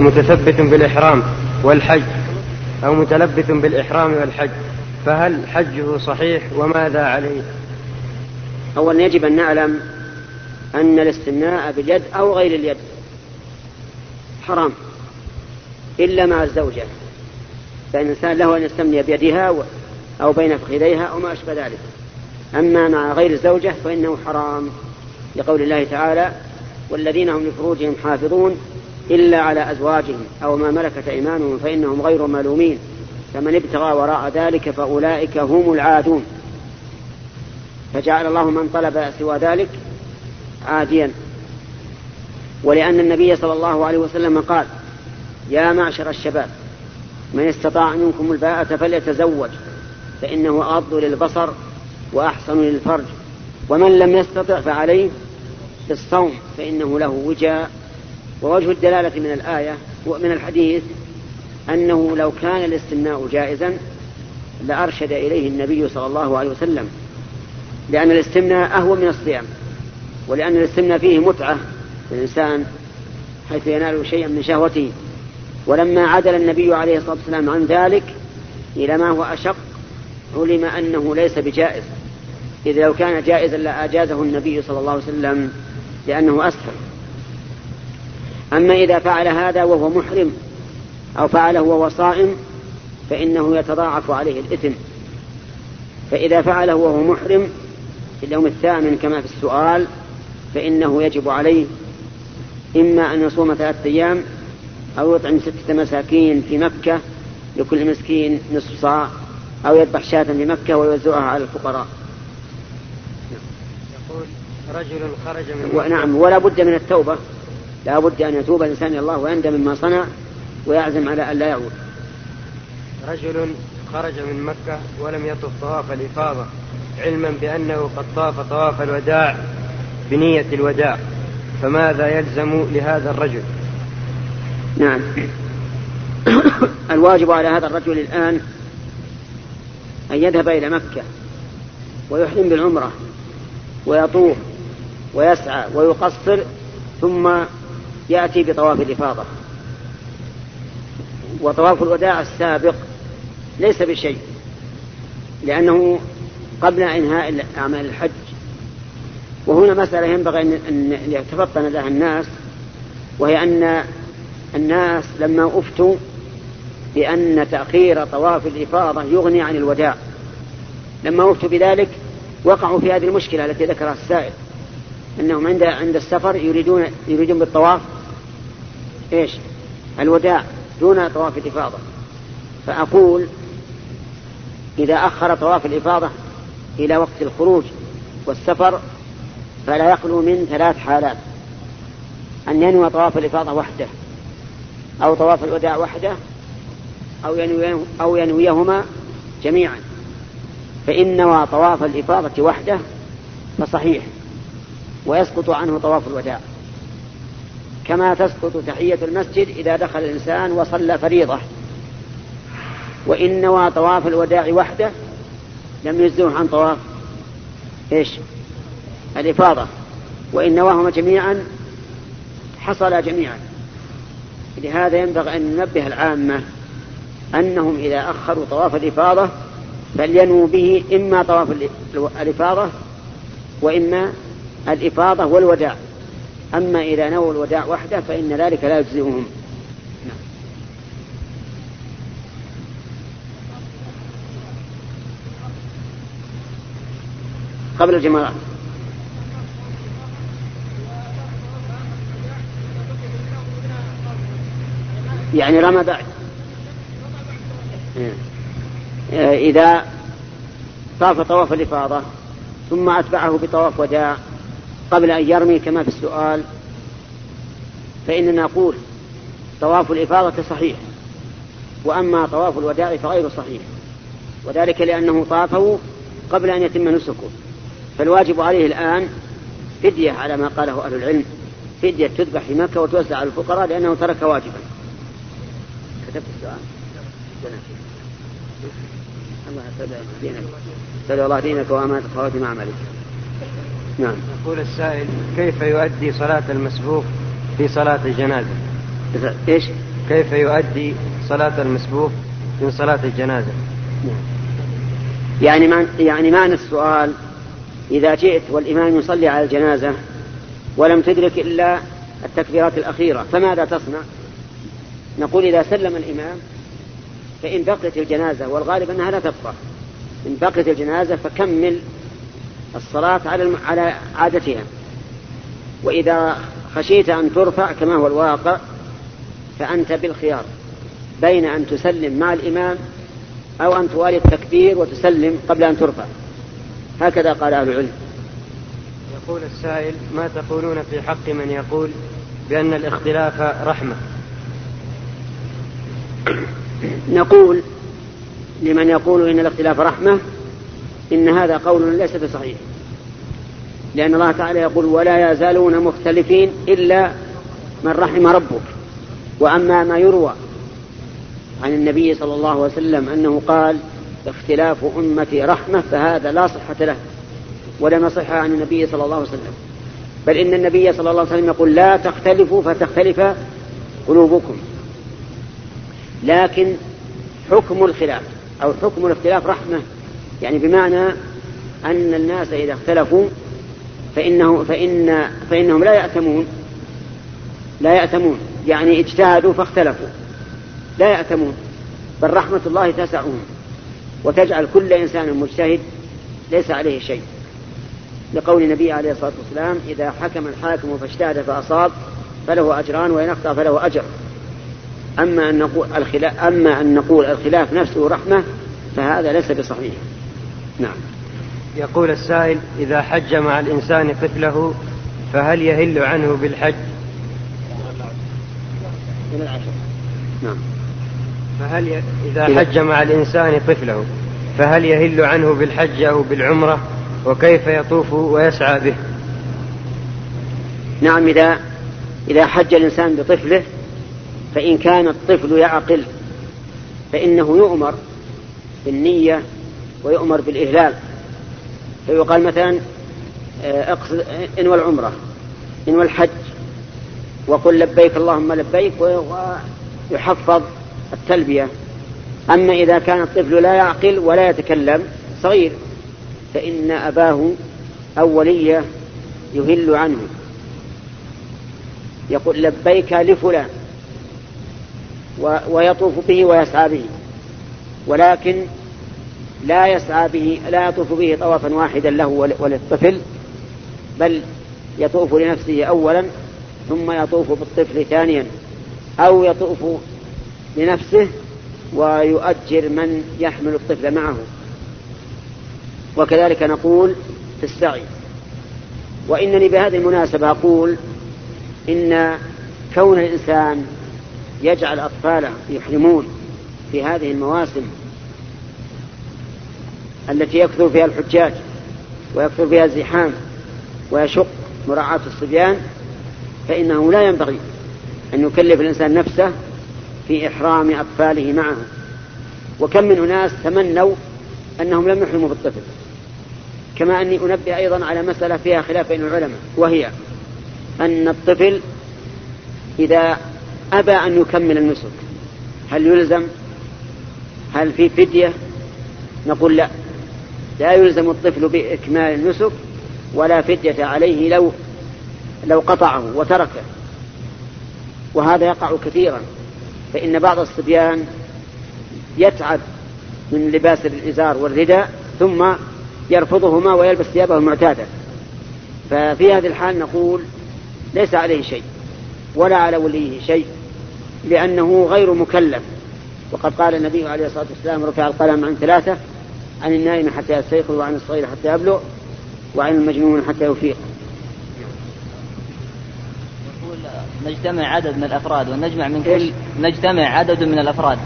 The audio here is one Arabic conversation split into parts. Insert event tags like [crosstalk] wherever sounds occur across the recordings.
متثبت بالإحرام والحج أو متلبث بالإحرام والحج. فهل حجه صحيح وماذا عليه؟ أولا يجب أن نعلم أن الاستمناء باليد أو غير اليد. حرام. إلا مع الزوجة. فإن الإنسان له أن يستمني بيدها أو بين فخذيها أو ما أشبه ذلك. أما مع غير الزوجة فإنه حرام. لقول الله تعالى والذين هم لفروجهم حافظون إلا على أزواجهم أو ما ملكت أيمانهم فإنهم غير ملومين. فمن ابتغى وراء ذلك فأولئك هم العادون. فجعل الله من طلب سوى ذلك عاديا. ولأن النبي صلى الله عليه وسلم قال يا معشر الشباب من استطاع منكم الباءة فليتزوج فإنه أغض للبصر وأحسن للفرج ومن لم يستطع فعليه بالصوم فإنه له وجاء ووجه الدلالة من الآية ومن الحديث أنه لو كان الاستمناء جائزا لأرشد إليه النبي صلى الله عليه وسلم لأن الاستمناء أهون من الصيام ولأن الاستمناء فيه متعة للإنسان حيث ينال شيئا من شهوته. ولما عدل النبي عليه الصلاة والسلام عن ذلك إلى ما هو أشق علم أنه ليس بجائز. إذ لو كان جائزا لأجازه النبي صلى الله عليه وسلم لأنه أسهل أما إذا فعل هذا وهو محرم أو فعله وهو صائم فإنه يتضاعف عليه الإثم. فإذا فعله وهو محرم في اليوم الثامن كما في السؤال فإنه يجب عليه إما أن يصوم ثلاثة أيام أو يطعم ستة مساكين في مكة لكل مسكين نصف صاع أو يذبح شاة في مكة ويوزعها على الفقراء. يقول رجل خرج من ونعم ولا بد من التوبة. لا بد أن يتوب الإنسان إلى الله ويندم مما صنع ويعزم على أن لا يعود. رجل خرج من مكة ولم يطف طواف الإفاضة علما بأنه قد طاف طواف الوداع بنية الوداع. فماذا يلزم لهذا الرجل؟ نعم. [coughs] الواجب على هذا الرجل الآن أن يذهب إلى مكة ويحرم بالعمرة ويطوف ويسعى ويقصر ثم يأتي بطواف الإفاضة. وطواف الوداع السابق ليس بشيء لأنه قبل إنهاء أعمال الحج. وهنا مسألة ينبغي أن يتفطن لها الناس وهي أن الناس لما أفتوا بأن تأخير طواف الإفاضة يغني عن الوداع. لما أفتوا بذلك وقعوا في هذه المشكلة التي ذكرها السائل أنهم عند عند السفر يريدون يريدون بالطواف إيش؟ الوداع دون طواف الإفاضة. فأقول إذا أخر طواف الإفاضة إلى وقت الخروج والسفر فلا يخلو من ثلاث حالات. أن ينوي طواف الإفاضة وحده أو طواف الوداع وحده أو ينوي أو ينويهما جميعا. فإن نوى طواف الإفاضة وحده فصحيح ويسقط عنه طواف الوداع. كما تسقط تحية المسجد إذا دخل الإنسان وصلى فريضة. وإن نوى طواف الوداع وحده لم يجزه عن طواف. إيش؟ الإفاضة. وإن نواهما جميعا حصل جميعا. لهذا ينبغي أن ننبه العامة أنهم إذا أخروا طواف الإفاضة فلينوا به إما طواف الإفاضة وإما الإفاضة والوداع. أما إذا نووا الوداع وحده فإن ذلك لا يجزئهم. قبل الجمرات يعني رمى بعد. إذا طاف طواف الإفاضة ثم أتبعه بطواف وداع قبل أن يرمي كما في السؤال فإننا نقول طواف الإفاضة صحيح وأما طواف الوداع فغير صحيح وذلك لأنه طافه قبل أن يتم نسكه. فالواجب عليه الآن فدية على ما قاله أهل العلم فدية تذبح في مكة وتوزع على الفقراء لأنه ترك واجبا. كتبت السؤال. الله يسعدك دينك. الله دينك وأمانة خواتم عملك نعم يقول السائل كيف يؤدي صلاة المسبوق في صلاة الجنازة إيش؟ كيف يؤدي صلاة المسبوق من صلاة الجنازة؟ يعني معنى يعني معنى السؤال إذا جئت والإمام يصلي على الجنازة ولم تدرك إلا التكبيرات الأخيرة فماذا تصنع؟ نقول إذا سلم الإمام فإن بقيت الجنازة والغالب أنها لا تبقى إن بقيت الجنازة فكمل الصلاة على على عادتها. وإذا خشيت أن ترفع كما هو الواقع فأنت بالخيار بين أن تسلم مع الإمام أو أن توالي التكبير وتسلم قبل أن ترفع. هكذا قال أهل العلم. يقول السائل ما تقولون في حق من يقول بأن الاختلاف رحمة؟ نقول لمن يقول إن الاختلاف رحمة إن هذا قول ليس بصحيح. لأن الله تعالى يقول ولا يزالون مختلفين إلا من رحم ربك. وأما ما يروى عن النبي صلى الله عليه وسلم أنه قال اختلاف أمتي رحمة فهذا لا صحة له ولم يصح عن النبي صلى الله عليه وسلم. بل إن النبي صلى الله عليه وسلم يقول لا تختلفوا فتختلف قلوبكم. لكن حكم الخلاف أو حكم الاختلاف رحمة يعني بمعنى أن الناس إذا اختلفوا فإنه فإن فإنهم لا يأتمون. لا يأتمون. يعني اجتهدوا فاختلفوا. لا يأتمون. بل رحمة الله تسعهم. وتجعل كل إنسان مجتهد. ليس عليه شيء. لقول النبي عليه الصلاة والسلام إذا حكم الحاكم فاجتهد فأصاب فله أجران وإن أخطأ فله أجر. أما أن نقول الخلاف أما أن نقول الخلاف نفسه رحمة فهذا ليس بصحيح. نعم. يقول السائل إذا حج مع الإنسان طفله فهل يهل عنه بالحج؟ من العشر نعم. فهل ي... إذا حج مع الإنسان طفله فهل يهل عنه بالحج أو بالعمرة؟ وكيف يطوف ويسعى به؟ نعم إذا إذا حج الإنسان بطفله فإن كان الطفل يعقل فإنه يؤمر بالنية ويؤمر بالإهلال. فيقال مثلا آه، اقصد انوى العمرة انوى الحج وقل لبيك اللهم لبيك ويحفظ التلبية. أما إذا كان الطفل لا يعقل ولا يتكلم صغير فإن أباه أو وليه يهل عنه. يقول لبيك لفلان ويطوف به ويسعى به. ولكن لا يسعى به لا يطوف به طوافا واحدا له وللطفل بل يطوف لنفسه أولا ثم يطوف بالطفل ثانيا أو يطوف لنفسه ويؤجر من يحمل الطفل معه. وكذلك نقول في السعي. وإنني بهذه المناسبة أقول إن كون الإنسان يجعل أطفاله يحرمون في هذه المواسم التي يكثر فيها الحجاج ويكثر فيها الزحام ويشق مراعاة الصبيان فإنه لا ينبغي أن يكلف الإنسان نفسه في إحرام أطفاله معه. وكم من أناس تمنوا أنهم لم يحرموا بالطفل. كما أني أنبه أيضا على مسألة فيها خلاف بين العلماء وهي أن الطفل إذا أبى أن يكمل النسك هل يلزم؟ هل في فدية؟ نقول لا. لا يلزم الطفل بإكمال النسك ولا فدية عليه لو لو قطعه وتركه. وهذا يقع كثيرا فإن بعض الصبيان يتعب من لباس الإزار والرداء ثم يرفضهما ويلبس ثيابه المعتادة. ففي هذه الحال نقول ليس عليه شيء ولا على وليه شيء لأنه غير مكلف. وقد قال النبي عليه الصلاة والسلام رفع القلم عن ثلاثة عن النائم حتى يستيقظ وعن الصغير حتى يبلغ وعن المجنون حتى يفيق نجتمع عدد من الأفراد ونجمع من كل نجتمع عدد من الأفراد.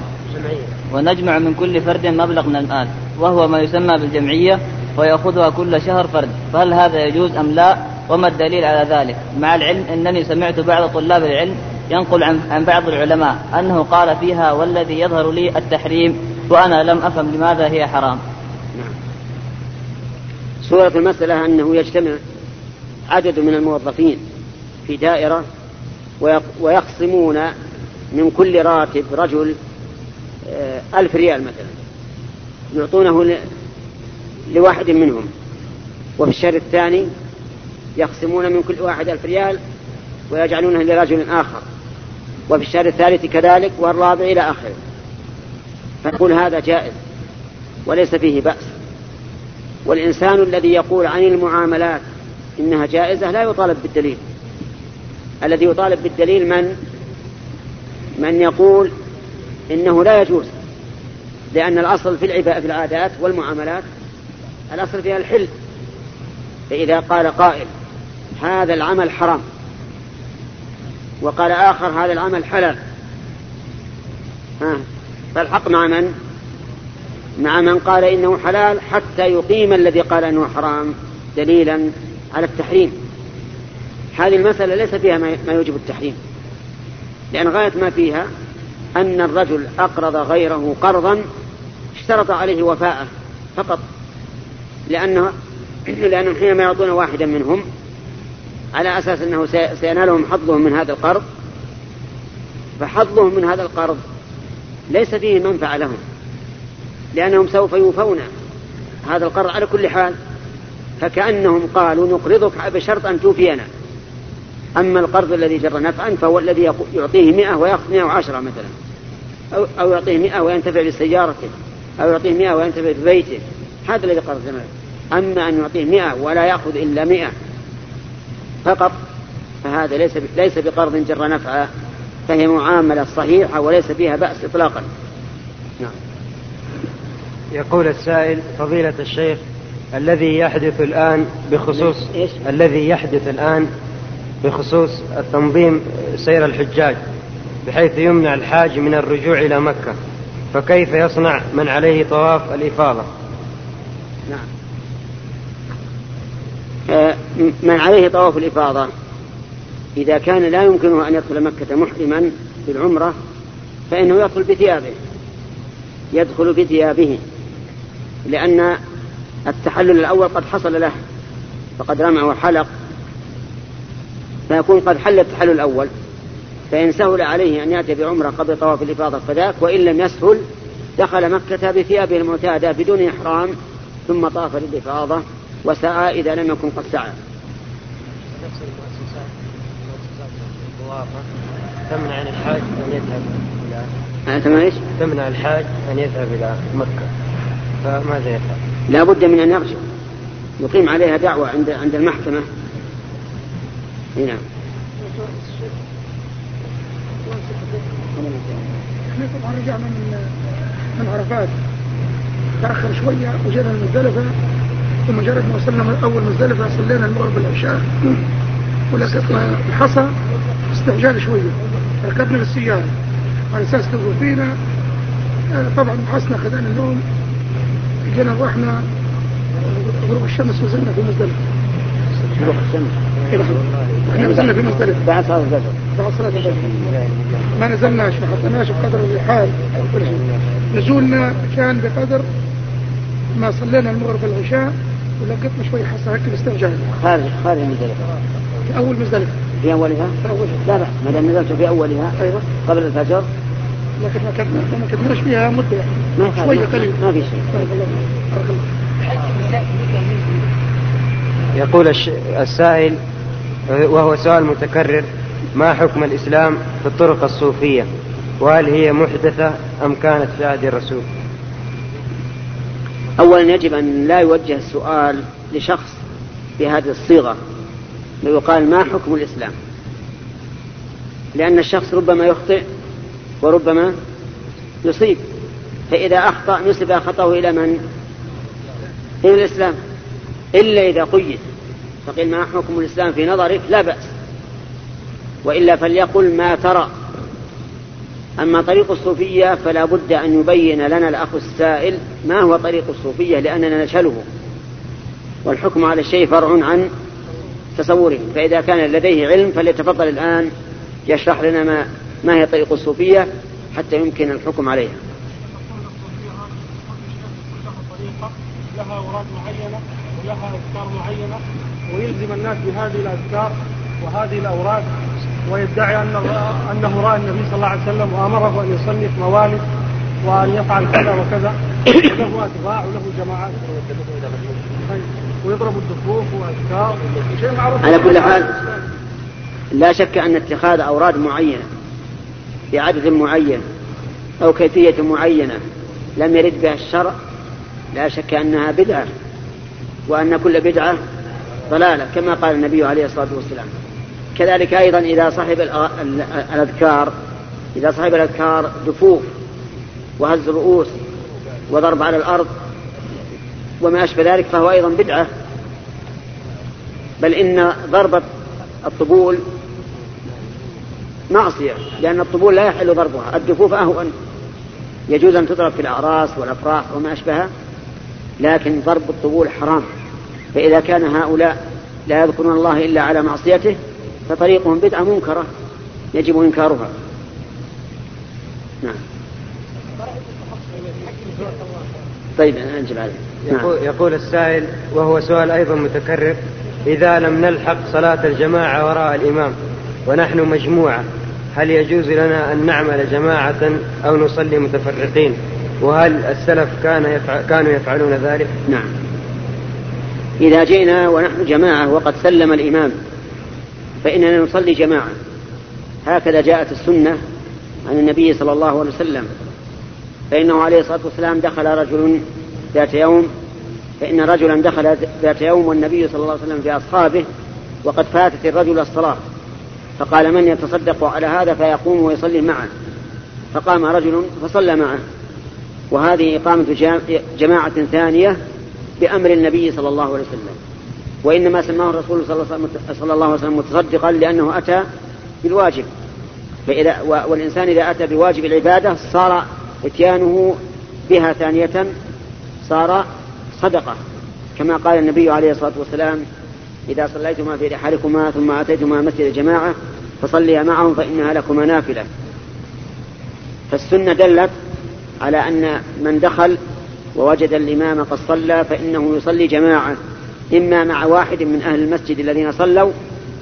ونجمع من كل فرد مبلغ من المال وهو ما يسمى بالجمعية ويأخذها كل شهر فرد. فهل هذا يجوز أم لا؟ وما الدليل على ذلك؟ مع العلم أنني سمعت بعض طلاب العلم ينقل عن, عن بعض العلماء أنه قال فيها والذي يظهر لي التحريم وأنا لم أفهم لماذا هي حرام. صورة المسألة أنه يجتمع عدد من الموظفين في دائرة ويقسمون من كل راتب رجل آه، ألف ريال مثلا يعطونه لواحد منهم. وفي الشهر الثاني يقسمون من كل واحد ألف ريال ويجعلونه لرجل آخر. وفي الشهر الثالث كذلك والرابع إلى آخره. فنقول هذا جائز وليس فيه بأس. والإنسان الذي يقول عن المعاملات إنها جائزة لا يطالب بالدليل. الذي يطالب بالدليل من؟ من يقول إنه لا يجوز لأن الأصل في في العادات والمعاملات الأصل فيها الحل. فإذا قال قائل هذا العمل حرام وقال آخر هذا العمل حلال ها فالحق مع من؟ مع من قال إنه حلال حتى يقيم الذي قال أنه حرام دليلا على التحريم. هذه المسألة ليس فيها ما يوجب التحريم. لأن غاية ما فيها أن الرجل أقرض غيره قرضا اشترط عليه وفاءه فقط. لأنه لأنهم حينما يعطون واحدا منهم على أساس أنه سينالهم حظهم من هذا القرض فحظهم من هذا القرض ليس فيه منفعة لهم. لأنهم سوف يوفون هذا القرض على كل حال. فكأنهم قالوا نقرضك بشرط أن توفينا. أما القرض الذي جر نفعا فهو الذي يعطيه مئة ويأخذ مئة وعشرة مثلا. أو, أو يعطيه مئة وينتفع بسيارته. أو يعطيه مئة وينتفع ببيته. هذا الذي قرض زمان أما أن يعطيه مئة ولا يأخذ إلا مئة فقط فهذا ليس ليس بقرض جر نفعا فهي معاملة صحيحة وليس فيها بأس إطلاقا. نعم. يقول السائل فضيلة الشيخ الذي يحدث الآن بخصوص إيش؟ الذي يحدث الآن بخصوص التنظيم سير الحجاج بحيث يمنع الحاج من الرجوع إلى مكة فكيف يصنع من عليه طواف الإفاضة؟ نعم. آه، من عليه طواف الإفاضة إذا كان لا يمكنه أن يدخل مكة محرما بالعمرة فإنه يدخل بثيابه يدخل بثيابه. لأن التحلل الأول قد حصل له فقد رمى وحلق فيكون قد حل التحلل الأول فإن سهل عليه أن يأتي بعمرة قبل طواف الإفاضة فذاك وإن لم يسهل دخل مكة بثيابه المعتادة بدون إحرام ثم طاف للإفاضة وسعى إذا لم يكن قد سعى تمنع عن الحاج أن يذهب إلى تمنع إيش؟ تمنع الحاج أن يذهب إلى مكة فماذا يفعل؟ لا بد من أن يرجع يقيم عليها دعوة عند عند المحكمة. نعم. إحنا طبعا رجعنا من من عرفات تاخر شوية وجينا المزدلفه ومجرد ما وصلنا اول مزدلفه صلينا المغرب العشاء ولقيتنا الحصى استعجال شوية ركبنا بالسياره على أساس توقف فينا طبعا حسنا خذنا النوم جينا رحنا غروب الشمس وزلنا في مزدلفة. شروق الشمس. إحنا نزلنا في مزدلفة. بعد صلاة الفجر. بعد صلاة الفجر. ما نزلناش ما حطيناش بقدر الرحال نزولنا كان بقدر ما صلينا المغرب العشاء ولقيتنا شوي حصى هيك باستعجال خارج خارج مزدلفة. في أول مزدلفة. في أولها؟ في أولها. لا لا ما دام نزلت في أولها أيوه. قبل الفجر لكن ما كناش فيها مدة يعني. شوية قليل. ما في شيء. بارك الله بارك الله يقول الش- السائل وهو سؤال متكرر ما حكم الإسلام في الطرق الصوفية؟ وهل هي محدثة أم كانت في عهد الرسول؟ أولا يجب أن لا يوجه السؤال لشخص بهذه الصيغة ويقال ما حكم الإسلام؟ لأن الشخص ربما يخطئ وربما يصيب. فإذا أخطأ نسب خطأه إلى من؟ إلى الإسلام. إلا إذا قيد. فقيل ما حكم الإسلام في نظرك؟ لا بأس. وإلا فليقل ما ترى. أما طريق الصوفية فلا بد أن يبين لنا الأخ السائل ما هو طريق الصوفية لأننا نشهله والحكم على الشيء فرع عن تصوره. فإذا كان لديه علم فليتفضل الآن يشرح لنا ما, ما هي طريق الصوفية حتى يمكن الحكم عليها. لها أوراق معينة ولها أذكار معينة ويلزم الناس بهذه الأذكار وهذه الأوراق ويدعي أن انه راى النبي صلى الله عليه وسلم وأمره أن يصلي في موالد وأن يفعل كذا وكذا. له أتباع وله جماعات. ويضرب الدفوف وأذكار. شيء معروف. على كل حال لا شك أن اتخاذ أوراد معينة بعدد معين أو كيفية معينة لم يرد بها الشرع لا شك أنها بدعة وأن كل بدعة ضلالة كما قال النبي عليه الصلاة والسلام. كذلك أيضا إذا صاحب الأذكار إذا صاحب الأذكار دفوف وهز الرؤوس وضرب على الأرض وما أشبه ذلك فهو أيضا بدعة. بل إن ضرب الطبول معصية لأن الطبول لا يحل ضربها. الدفوف أهون. يجوز أن تضرب في الأعراس والأفراح وما أشبهها لكن ضرب الطبول حرام. فإذا كان هؤلاء لا يذكرون الله إلا على معصيته فطريقهم بدعة منكرة يجب إنكارها. نعم. طيب أنجب عليه يقول, نعم. يقول السائل وهو سؤال أيضا متكرر إذا لم نلحق صلاة الجماعة وراء الإمام ونحن مجموعة هل يجوز لنا أن نعمل جماعة أو نصلي متفرقين وهل السلف كان يفعل كانوا يفعلون ذلك؟ نعم. إذا جئنا ونحن جماعة وقد سلم الإمام فإننا نصلي جماعة هكذا جاءت السنة عن النبي صلى الله عليه وسلم فإنه عليه الصلاة والسلام دخل رجل ذات يوم فإن رجلا دخل ذات يوم والنبي صلى الله عليه وسلم في أصحابه وقد فاتت الرجل الصلاة فقال من يتصدق على هذا فيقوم ويصلي معه. فقام رجل فصلى معه. وهذه إقامة جماعة ثانية بأمر النبي صلى الله عليه وسلم. وإنما سماه الرسول صلى الله عليه وسلم متصدقا لأنه أتى بالواجب. فإذا والإنسان إذا أتى بواجب العبادة صار إتيانه بها ثانية صار صدقة. كما قال النبي عليه الصلاة والسلام إذا صليتما في رحالكما ثم أتيتما مسجد الجماعة فصليا معهم فإنها لكما نافلة. فالسنة دلت على أن من دخل ووجد الإمام قد صلى فإنه يصلي جماعة إما مع واحد من أهل المسجد الذين صلوا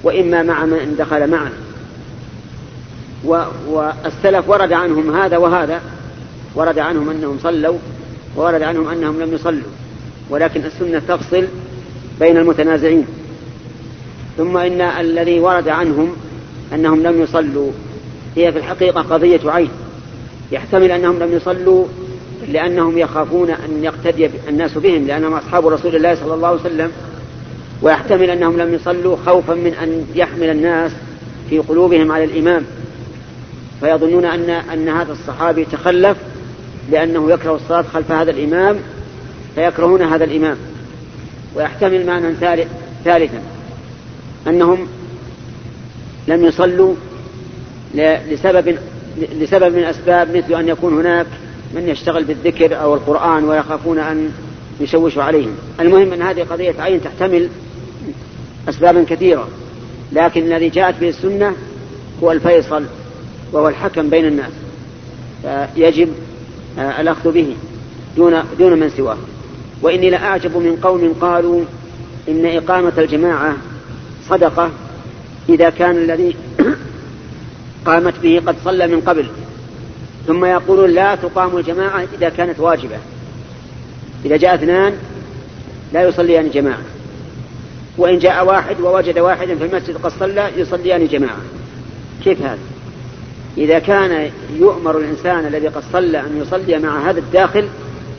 وإما مع من دخل معه. والسلف ورد عنهم هذا وهذا ورد عنهم أنهم صلوا وورد عنهم أنهم لم يصلوا ولكن السنة تفصل بين المتنازعين. ثم إن الذي ورد عنهم أنهم لم يصلوا. هي في الحقيقة قضية عين. يحتمل أنهم لم يصلوا لأنهم يخافون أن يقتدي الناس بهم لأنهم أصحاب رسول الله صلى الله عليه وسلم. ويحتمل أنهم لم يصلوا خوفا من أن يحمل الناس في قلوبهم على الإمام. فيظنون أن أن هذا الصحابي تخلف لأنه يكره الصلاة خلف هذا الإمام فيكرهون هذا الإمام. ويحتمل معنى ثالثا. أنهم لم يصلوا لسبب لسبب من الأسباب مثل أن يكون هناك من يشتغل بالذكر أو القرآن ويخافون أن يشوشوا عليهم. المهم أن هذه قضية عين تحتمل أسبابا كثيرة لكن الذي جاءت به السنة هو الفيصل وهو الحكم بين الناس. فيجب آه، الأخذ به دون دون من سواه. وإني لأعجب من قوم قالوا إن إقامة الجماعة صدقة إذا كان الذي [coughs] قامت به قد صلى من قبل. ثم يقولون لا تقام الجماعة إذا كانت واجبة. إذا جاء اثنان لا يصليان جماعة. وإن جاء واحد ووجد واحدا في المسجد قد صلى يصليان جماعة. كيف هذا؟ إذا كان يؤمر الإنسان الذي قد صلى أن يصلي مع هذا الداخل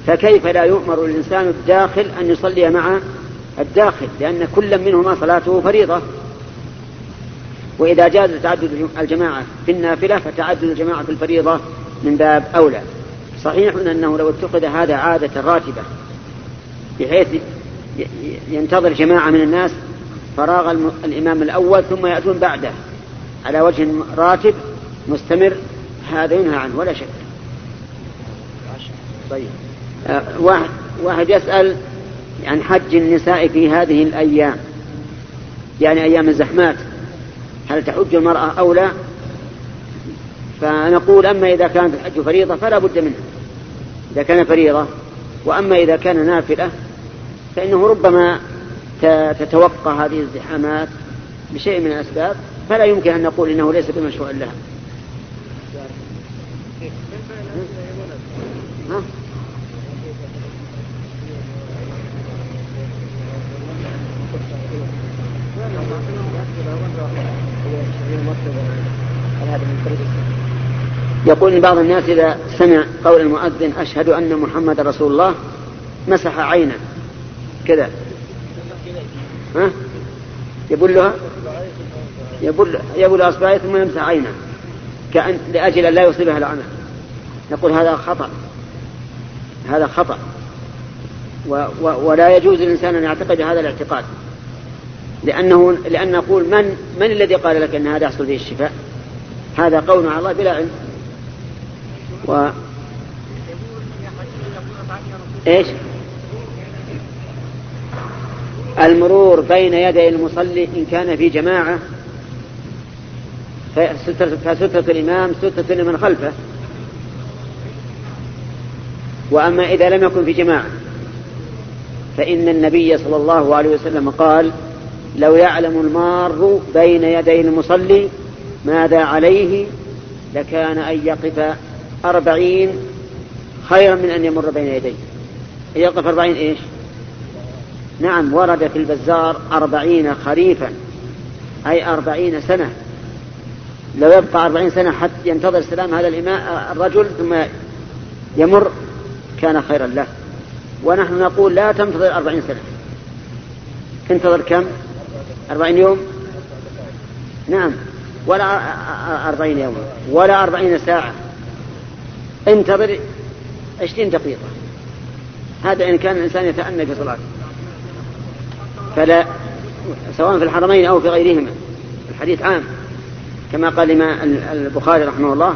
فكيف لا يؤمر الإنسان الداخل أن يصلي مع الداخل لأن كل منهما صلاته فريضة. وإذا جاز تعدد الجماعة في النافلة فتعدد الجماعة في الفريضة من باب أولى. صحيح أنه لو اتخذ هذا عادة راتبة بحيث ينتظر جماعة من الناس فراغ الإمام الأول ثم يأتون بعده. على وجه راتب مستمر هذا ينهى عنه ولا شك. طيب. آه واحد, واحد يسأل عن حج النساء في هذه الأيام يعني أيام الزحمات. هل تحج المرأة أو لا؟ فنقول أما إذا كانت الحج فريضة فلا بد منها. إذا كان فريضة وأما إذا كان نافلة فإنه ربما تتوقع هذه الزحامات بشيء من الأسباب فلا يمكن أن نقول إنه ليس بمشروع لها. ها؟ يقول بعض الناس إذا سمع قول المؤذن أشهد أن محمد رسول الله مسح عينه. كذا. ها؟ يبلها يبل يبل أصبعه ثم يمسح عينه. كأن لأجل أن لا يصيبها العمى نقول هذا خطأ. هذا خطأ. و و ولا يجوز للإنسان أن يعتقد هذا الاعتقاد. لأنه لأن نقول من من الذي قال لك أن هذا يحصل فيه الشفاء؟ هذا قول على الله بلا علم. و إيش؟ المرور بين يدي المصلي إن كان في جماعة فسترة الإمام سترة لمن خلفه وأما إذا لم يكن في جماعة فإن النبي صلى الله عليه وسلم قال لو يعلم المار بين يدي المصلي ماذا عليه لكان أن يقف أربعين خيرا من أن يمر بين يديه. أن يقف أربعين إيش؟ نعم ورد في البزار أربعين خريفا أي أربعين سنة. لو يبقى أربعين سنة حتى ينتظر سلام هذا الإماء الرجل ثم يمر كان خيرا له. ونحن نقول لا تنتظر أربعين سنة. انتظر كم؟ أربعين يوم؟ نعم. ولا أربعين يوم. ولا أربعين ساعة. انتظر عشرين دقيقة. هذا إن كان الإنسان يتأنى في صلاته. فلا سواء في الحرمين أو في غيرهما. الحديث عام. كما قال البخاري رحمه الله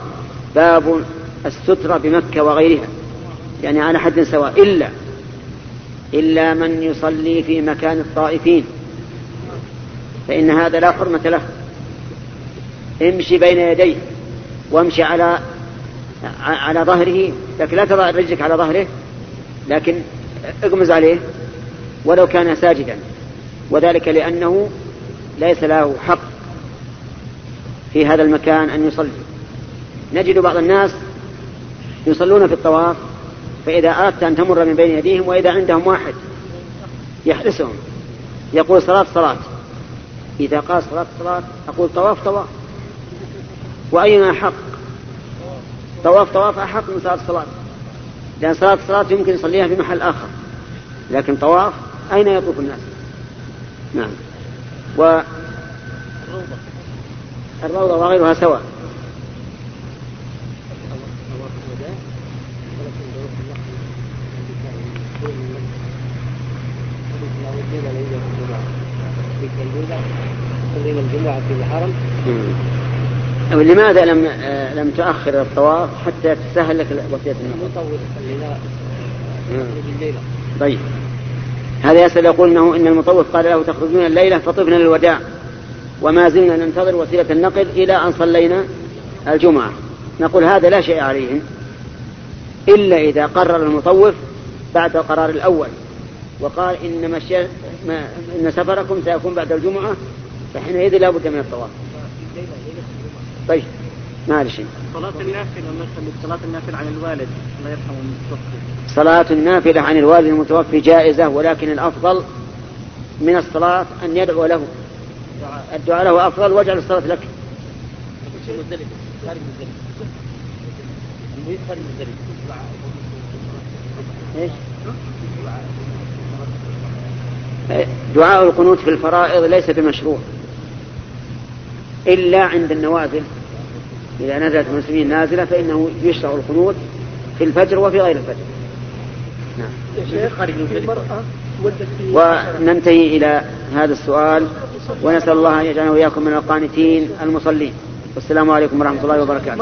باب السترة بمكة وغيرها. يعني على حد سواء. إلا إلا من يصلي في مكان الطائفين. فإن هذا لا حرمة له. امشي بين يديه وامشي على على ظهره. لكن لا تضع رجلك على ظهره لكن اغمز عليه ولو كان ساجدا. وذلك لأنه ليس له حق في هذا المكان أن يصلي. نجد بعض الناس يصلون في الطواف فإذا أردت أن تمر من بين يديهم وإذا عندهم واحد يحرسهم يقول صلاة صلاة. إذا قال صلاة صلاة أقول طواف طواف. وأينا أحق طواف طواف أحق من صلاة الصلاة. لأن صلاة الصلاة يمكن يصليها في محل آخر. لكن طواف أين يطوف الناس؟ نعم. و الروضة وغيرها سواء. في الحرم. لماذا لم آه لم تؤخر الطواف حتى تسهل لك وقتية النفر؟ طيب. هذا يسأل يقول إنه إن المطوف قال له تخرجون الليلة فطفنا للوداع. وما زلنا ننتظر وسيلة النقل إلى أن صلينا الجمعة. نقول هذا لا شيء عليهم إلا إذا قرر المطوف بعد القرار الأول. وقال إن مشي ما إن سفركم سيكون بعد الجمعة فحينئذ لا بد من الطواف. طيب ما هذا شيء صلاة النافلة مثلا صلاة النافلة عن الوالد الله يرحمه المتوفي صلاة النافلة عن الوالد المتوفي جائزة ولكن الأفضل من الصلاة أن يدعو له. الدعاء له أفضل واجعل الصلاة لك. إيش؟ دعاء القنوت في الفرائض ليس بمشروع إلا عند النوازل إذا نزلت المسلمين نازلة فإنه يشرع القنوت في الفجر وفي غير الفجر. نعم. وننتهي إلى هذا السؤال. ونسأل الله أن يجعلنا وإياكم من القانتين المصلين. والسلام عليكم ورحمة الله وبركاته.